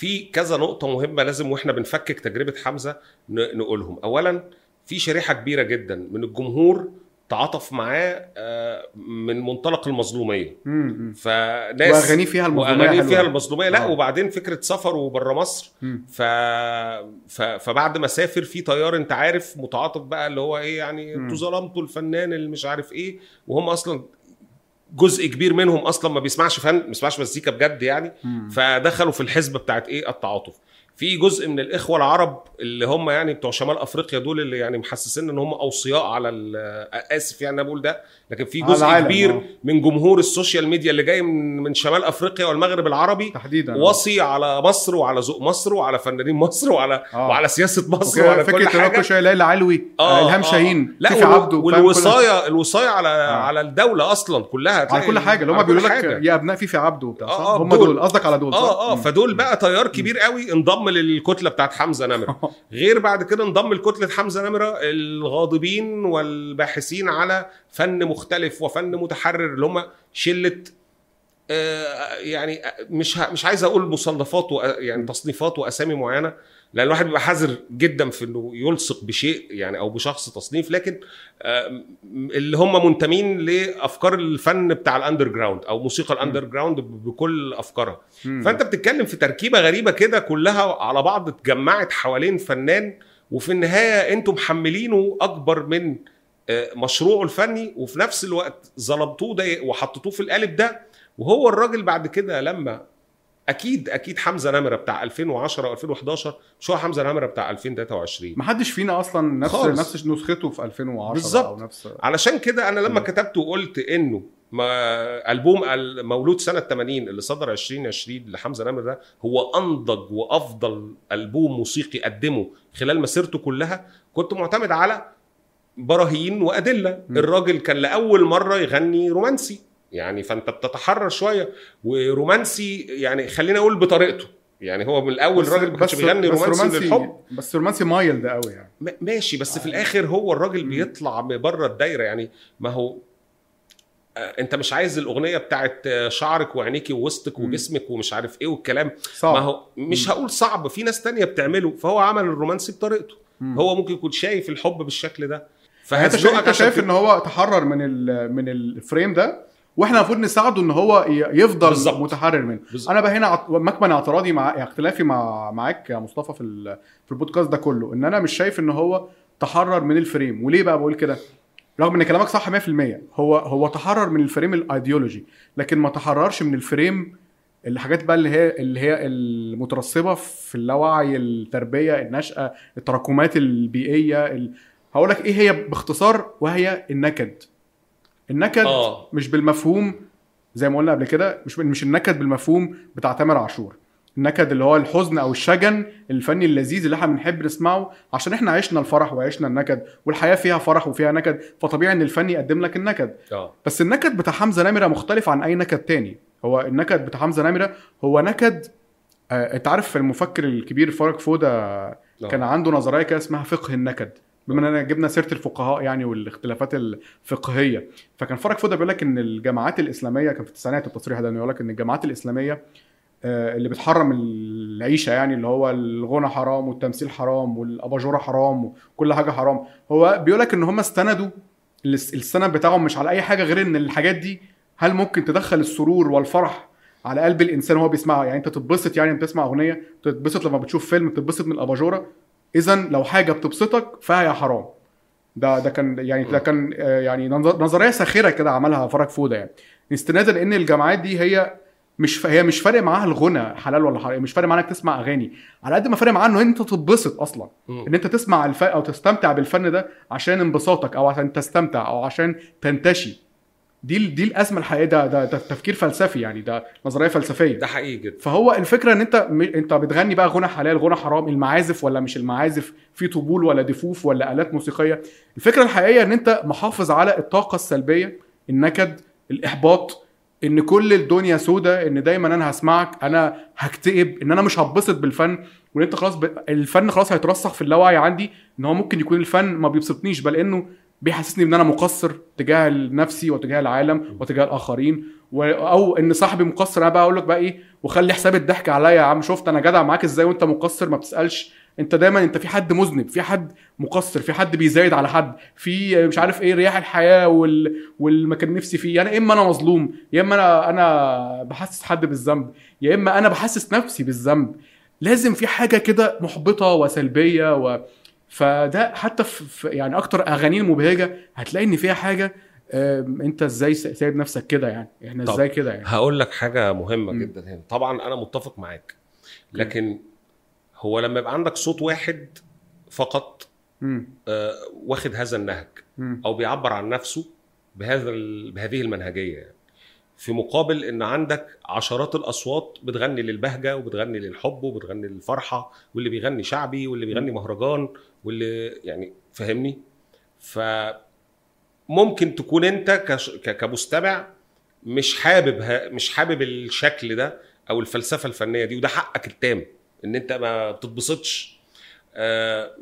في كذا نقطة مهمة لازم وإحنا بنفكك تجربة حمزة نقولهم اولا في شريحة كبيرة جدا من الجمهور تعاطف معاه آه، من منطلق المظلومية فناس وأغانيه فيها المظلومية وأغانيه. فيها المظلومية لا آه. وبعدين فكرة سفره بره مصر مم. ف... ف... فبعد ما سافر في طيار أنت عارف متعاطف بقى اللي هو إيه يعني. أنتوا ظلمتوا الفنان اللي مش عارف إيه وهم أصلا جزء كبير منهم أصلا ما بيسمعش فن ما بيسمعش مزيكا بجد يعني. فدخلوا في الحسبة بتاعت إيه التعاطف في جزء من الإخوة العرب اللي هم يعني بتوع شمال أفريقيا دول اللي يعني محسسين إن هم أوصياء على آسف يعني أنا بقول ده لكن في جزء كبير آه. من جمهور ال social media اللي جاي من من شمال أفريقيا والمغرب العربي تحديدا وصي على مصر وعلى ذوق مصر وعلى فنانين مصر وعلى آه. وعلى سياسة مصر وعلى كل فكره حاجة شوية ليلى علوي آه إلهام شاهين لا سيفي والو- عبده والوصايه الوصايه على على الدولة أصلا كلها على كل حاجة اللي هم بيقولوا لك. يا أبناء فيفي عبده وبتاع؟ آه، آه، هم دول. قصدك على دول؟ آه آه. فدول بقى تيار كبير قوي انضم للكتله بتاعت حمزة نمرة. غير بعد كده انضم لكتلة حمزة نمرة الغاضبين والباحثين على فن مختلف وفن متحرر اللي هم شلة آه، يعني مش مش عايز أقول مصنفات يعني تصنيفات وأسامي معينة لأن الواحد بيبقى حذر جدا في إنه يلصق بشيء يعني أو بشخص تصنيف لكن اللي هم منتمين لأفكار الفن بتاع ال underground أو موسيقى ال underground بكل أفكارها. فأنت بتتكلم في تركيبة غريبة كده كلها على بعض اتجمعت حوالين فنان وفي النهاية أنتم محملينه أكبر من آه، مشروعه الفني وفي نفس الوقت ظلمتوه ده وحطيتوه في القالب ده. وهو الراجل بعد كده لما أكيد أكيد حمزة نمرة بتاع 2010 و2011 مش هو حمزة نمرة بتاع 2023 ما حدش فينا أصلا نفس خالص. نفس نسخته في 2010 بالظبط. أو نفس علشان كده أنا لما مم. كتبت وقلت إنه ما ألبوم مولود سنة 80 اللي صدر 2020 لحمزة نمر ده هو أنضج وأفضل ألبوم موسيقي قدمه خلال مسيرته كلها كنت معتمد على براهين وادله مم. الراجل كان لأول مرة يغني رومانسي يعني فانت بتتحرر شوية ورومانسي يعني خلينا أقول بطريقته. يعني هو من الأول الراجل ما كانش بيغني بس رومانسي للحب. بس رومانسي مايل ده قوي يعني. ماشي بس في الآخر هو الراجل. بيطلع بره الدايرة. يعني ما هو آه، أنت مش عايز الأغنية بتاعت آه، شعرك وعينيكي ووسطك. وجسمك ومش عارف إيه والكلام. صعب. ما هو مش هقول صعب في ناس تانية بتعمله فهو عمل الرومانسي بطريقته. مم. هو ممكن يكون شايف الحب بالشكل ده. يعني أنت شايف. إن هو تحرر من ال من ال frame ده؟ وإحنا المفروض نساعده إن هو يفضل بالظبط. متحرر منه. بالظبط. أنا بقى هنا مكمن اعتراضي مع اختلافي مع معاك يا مصطفى في ال- في البودكاست ده كله إن أنا مش شايف إن هو تحرر من ال frame. وليه بقى بقول كده؟ رغم إن كلامك صح 100% هو هو تحرر من ال frame الايديولوجي لكن ما تحررش من ال frame الحاجات بقى اللي هي اللي هي المترسبه في اللاوعي التربية النشأة التراكمات البيئية ال... هقول لك إيه هي باختصار وهي النكد. النكد آه. مش بالمفهوم زي ما قلنا قبل كده مش مش النكد بالمفهوم بتاع تامر عاشور. النكد اللي هو الحزن أو الشجن الفني اللذيذ اللي إحنا بنحب نسمعه عشان إحنا عشنا الفرح وعشنا النكد والحياة فيها فرح وفيها نكد فطبيعي إن الفن يقدم لك النكد. آه. بس النكد بتاع حمزة نمرة مختلف عن أي نكد تاني. هو النكد بتاع حمزة نمرة هو نكد آه أنت عارف المفكر الكبير فرج فوده آه. كان عنده نظرية كده اسمها فقه النكد. بما إننا جبنا سيرة الفقهاء يعني والاختلافات الفقهية. فكان فرج فوده بيقول لك إن الجماعات الإسلامية كان في التسعينات التصريح ده يقول لك إن الجماعات الإسلامية آه، اللي بتحرم العيشة يعني اللي هو الغنى حرام والتمثيل حرام والأباجورة حرام وكل حاجة حرام. هو بيقول لك إن هم استندوا الس- السند بتاعهم مش على أي حاجة غير إن الحاجات دي هل ممكن تدخل السرور والفرح على قلب الإنسان وهو بيسمعها؟ يعني أنت تتبسط يعني انت تسمع أغنية تتبسط لما بتشوف فيلم تتبسط من الأباجورة اذا لو حاجة بتبسطك فهي حرام. ده ده كان يعني ده كان آه، يعني نظر- نظرية ساخرة كده عملها فرج فودة يعني. استنادا لأن الجامعات دي هي مش ف... هي مش فارق معاها الغنى حلال ولا حرام مش فارق معاها إنك تسمع أغاني. على قد ما فارق معاها إن أنت تتبسط أصلا. إن أنت تسمع الف... أو تستمتع بالفن ده عشان انبساطك أو عشان تستمتع أو عشان تنتشي. دي دي الازمه الحقيقية. ده ده, ده تفكير فلسفي يعني ده نظرية فلسفية. ده حقيقي جدا. فهو الفكرة إن أنت. أنت بتغني بقى غنى حلال غنى حرام المعازف ولا مش المعازف في طبول ولا دفوف ولا آلات موسيقية. الفكرة الحقيقية إن أنت محافظ على الطاقة السلبية النكد الإحباط إن كل الدنيا سودة إن دايما أنا هسمعك أنا هكتئب إن أنا مش هتبسط بالفن وإن أنت خلاص ب... الفن خلاص هيترسخ في اللاوعي عندي إن هو ممكن يكون الفن ما بيبسطنيش بل إنه بيحسسني إن أنا مقصر تجاه نفسي وتجاه العالم وتجاه الآخرين. و... أو إن صاحبي مقصر أنا بقى أقول لك بقى إيه وخلي حساب الضحك عليا يا عم. شفت أنا جدع معاك إزاي وأنت مقصر؟ ما بتسألش. أنت دايما أنت في حد مذنب في حد مقصر في حد بيزايد على حد في مش عارف إيه رياح الحياة وال... واللي كان نفسي فيه. يعني إما أنا مظلوم يا إما أنا أنا بحسس حد بالذنب يا إما أنا بحسس نفسي بالذنب. لازم في حاجة كده محبطة وسلبية و... فده حتى في يعني أكتر أغاني المبهجة هتلاقي إن فيها حاجة أنت إزاي سايب نفسك كده يعني إحنا طب. إزاي كده يعني هقول لك حاجة مهمة. جدا هنا طبعا أنا متفق معاك لكن هو لما يبقى عندك صوت واحد فقط. آه، واخد هذا النهج. أو بيعبر عن نفسه بهذا بهذه المنهجية يعني في مقابل إن عندك عشرات الأصوات بتغني للبهجة وبتغني للحب وبتغني للفرحة واللي بيغني شعبي واللي بيغني مهرجان واللي يعني فاهمني؟ فممكن تكون أنت كمستمع مش حابب مش حابب الشكل ده أو الفلسفة الفنية دي وده حقك التام إن أنت ما بتتبسطش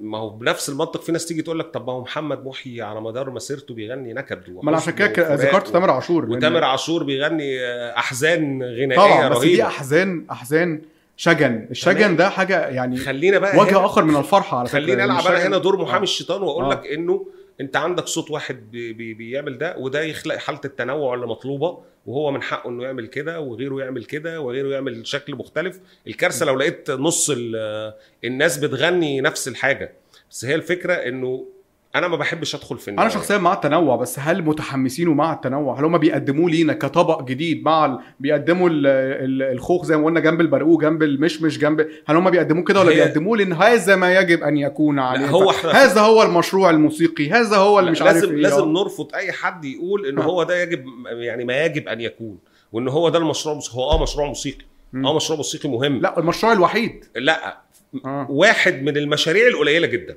ما هو بنفس المنطق في ناس تيجي تقول لك طب ما هو محمد محي على مدار مسيرته بيغني نكد ما أنا عشان كده ذكرت تامر عاشور وتامر عاشور بيغني آه، أحزان غنائية طبعا بس دي احزان أحزان شجن الشجن تمام. ده حاجة يعني خلينا بقى وجه آخر من الفرحة على فكرة خليني يعني ألعب أنا هنا دور محامي آه. الشيطان وأقول آه. لك إنه انت عندك صوت واحد بي بي بيعمل ده وده يخلق حالة التنوع اللي مطلوبة وهو من حقه إنه يعمل كده وغيره يعمل كده وغيره يعمل شكل مختلف. الكارثة لو لقيت نص ال- الناس بتغني نفس الحاجة. بس هي الفكرة إنه أنا ما بحبش ادخل في أنا النوع. شخصيا مع التنوع بس هل متحمسين مع التنوع؟ هل هم بيقدموه لينا كطبق جديد مع ال... بيقدموا ال... ال... الخوخ زي ما قلنا جنب البرقوق جنب المشمش جنب هل هم بيقدموه كده ولا هي- بيقدموه؟ لأن هذا ما يجب أن يكون عليه. هو ف- هذا هو المشروع الموسيقي هذا هو اللي مش عارف لازم إيه. لازم آه. نرفض أي حد يقول ان آه. هو ده يجب يعني ما يجب أن يكون وإن هو ده المشروع هو آه مشروع موسيقي. آه مشروع موسيقي مهم. لا المشروع الوحيد. لا آه واحد من المشاريع القليلة جدا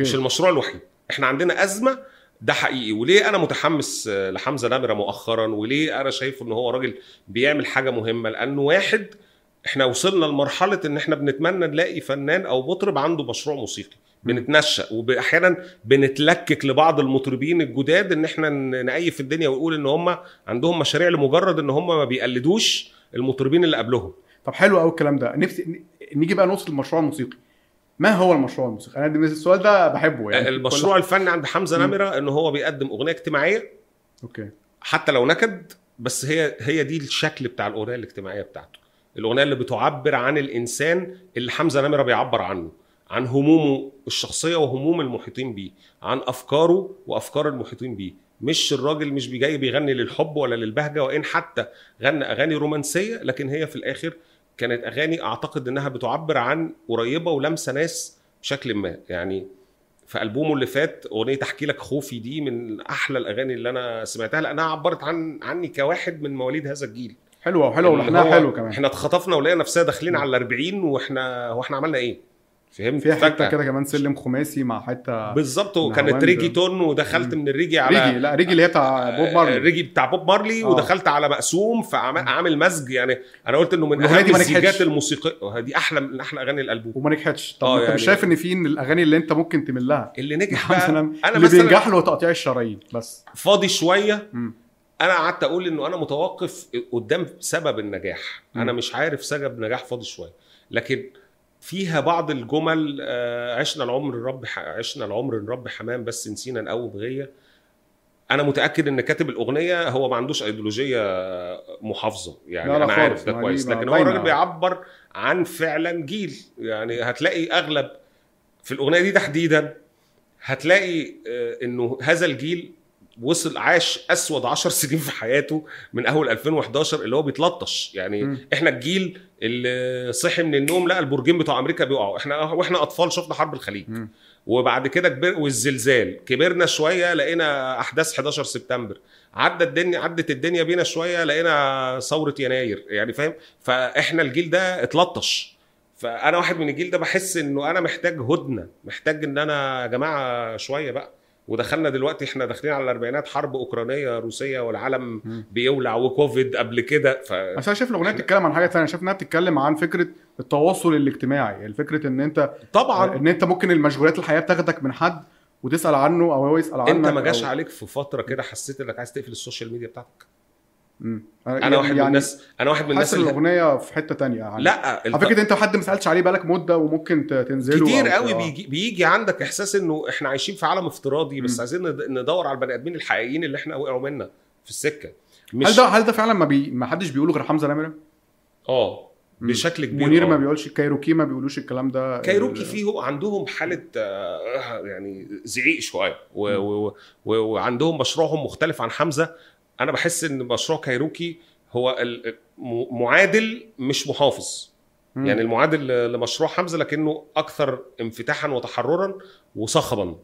مش المشروع الوحيد. إحنا عندنا أزمة ده حقيقي. وليه أنا متحمس لحمزة نمرة مؤخرا؟ وليه أنا شايف إن هو راجل بيعمل حاجة مهمة؟ لأنه واحد إحنا وصلنا لمرحلة إن إحنا بنتمنى نلاقي فنان أو مطرب عنده مشروع موسيقي. بنتنشأ واحيانا بنتلكك لبعض المطربين الجداد إن إحنا نقيف الدنيا ونقول إن هم عندهم مشاريع لمجرد إن هم ما بيقلدوش المطربين اللي قبلهم. طب حلو قوي الكلام ده. نفسي نيجي بقى نوصل للمشروع الموسيقي ما هو المشروع الموسيقي؟ أنا السؤال ده بحبه يعني. المشروع الفني عند حمزة. نمرة ان هو بيقدم أغنية اجتماعية. أوكي. حتى لو نكد بس هي هي دي الشكل بتاع الأغنية الاجتماعية بتاعته. الأغنية اللي بتعبر عن الإنسان اللي حمزة نمرة بيعبر عنه عن همومه الشخصية وهموم المحيطين بيه عن أفكاره وأفكار المحيطين بيه. مش الراجل مش بيجي بيغني للحب ولا للبهجة وإن حتى غنى أغاني رومانسية لكن هي في الآخر كانت أغاني أعتقد إنها بتعبر عن قريبة ولمسة ناس بشكل ما. يعني في ألبومه اللي فات أغنية أحكي لك خوفي دي من أحلى الأغاني اللي أنا سمعتها لأنها عبرت عن عني كواحد من مواليد هذا الجيل. حلوة وحلوة ولحنها حلو كمان. إحنا اتخطفنا ولقينا نفسنا داخلين على ال 40 وإحنا وإحنا عملنا إيه؟ فهمت فيها حتة. كده كمان سلم خماسي مع حتة بالظبط وكانت. reggae ton ودخلت من الريجي على ريجي لا ريجي اللي هي بتاع بوب مارلي الريجي بتاع بوب مارلي آه. ودخلت على مقسوم فعامل مزج يعني أنا قلت إنه من أهم. الزيجات الموسيقية دي أحلى من أحلى أغاني الألبوم وما نجحتش طب آه انت يعني- مش شايف إن في إن الأغاني اللي أنت ممكن تميل لها اللي نجح بقى مثلا أنا اللي بينجح له تقطيع الشرايين بس فاضي شوية مم. أنا قعدت أقول إنه أنا متوقف قدام سبب النجاح مم. أنا مش عارف سبب نجاح فاضي شوية لكن فيها بعض الجمل آه، عشنا العمر الرب عشنا العمر الرب حمام بس نسينا نقوم غيه أنا متأكد إن كاتب الأغنية هو ما عندوش إيديولوجية محافظة. يعني أنا عارف ده كويس. لكن هو. الراجل بيعبر عن فعلا جيل. يعني هتلاقي أغلب في الأغنية دي تحديدا هتلاقي آه، إنه هذا الجيل وصل عاش أسود 10 سنين في حياته من أول 2011 اللي هو بيتلطش. يعني مم. إحنا الجيل اللي صحي من النوم لقى البرجين بتوع أمريكا بيقعوا. إحنا وإحنا أطفال شفنا حرب الخليج. مم. وبعد كده كبر والزلزال. كبرنا شوية لقينا أحداث 11 سبتمبر. عدى الدنيا عدت الدنيا بينا شوية لقينا ثورة يناير. يعني فاهم؟ فإحنا الجيل ده اتلطش. فأنا واحد من الجيل ده بحس إنه أنا محتاج هدنة. محتاج إن أنا يا جماعة شوية بقى. ودخلنا دلوقتي إحنا داخلين على الأربعينات حرب أوكرانية روسية والعالم مم. بيولع وكوفيد قبل كده ف بس أنا شايف الأغنية بتتكلم عن حاجة ثانية شايف إنها بتتكلم عن فكرة التواصل الاجتماعي يعني فكرة إن أنت طبعا. إن أنت ممكن المشغولات الحياة بتاخدك من حد وتسأل عنه أو هو يسأل عنك انت ما جاش أو... عليك في فترة كده حسيت إنك عايز تقفل ال social media بتاعتك؟ مم. أنا واحد من الناس أنا واحد من الناس اللي الأغنية في حتة تانية يعني لا على فكرة أنت حد ما سألتش عليه بقالك مدة وممكن تنزله كتير قوي آه. بيجي بيجي عندك إحساس إنه إحنا عايشين في عالم افتراضي بس مم. عايزين ند- ندور على البني آدمين الحقيقيين اللي إحنا وقعوا منا في السكة هل مش ده هل ده فعلا ما بي... ما حدش بيقوله غير حمزة نمرة؟ آه. بشكل كبير منير آه. ما بيقولش كايروكي ما بيقولوش الكلام ده كايروكي ال- فيه عندهم حالة آه، يعني زعيق شوية وعندهم مشروعهم مختلف عن حمزة أنا بحس إن مشروع كايروكي هو معادل مش محافظ مم. يعني المعادل لمشروع حمزة لكنه أكثر انفتاحا وتحررا وصخبا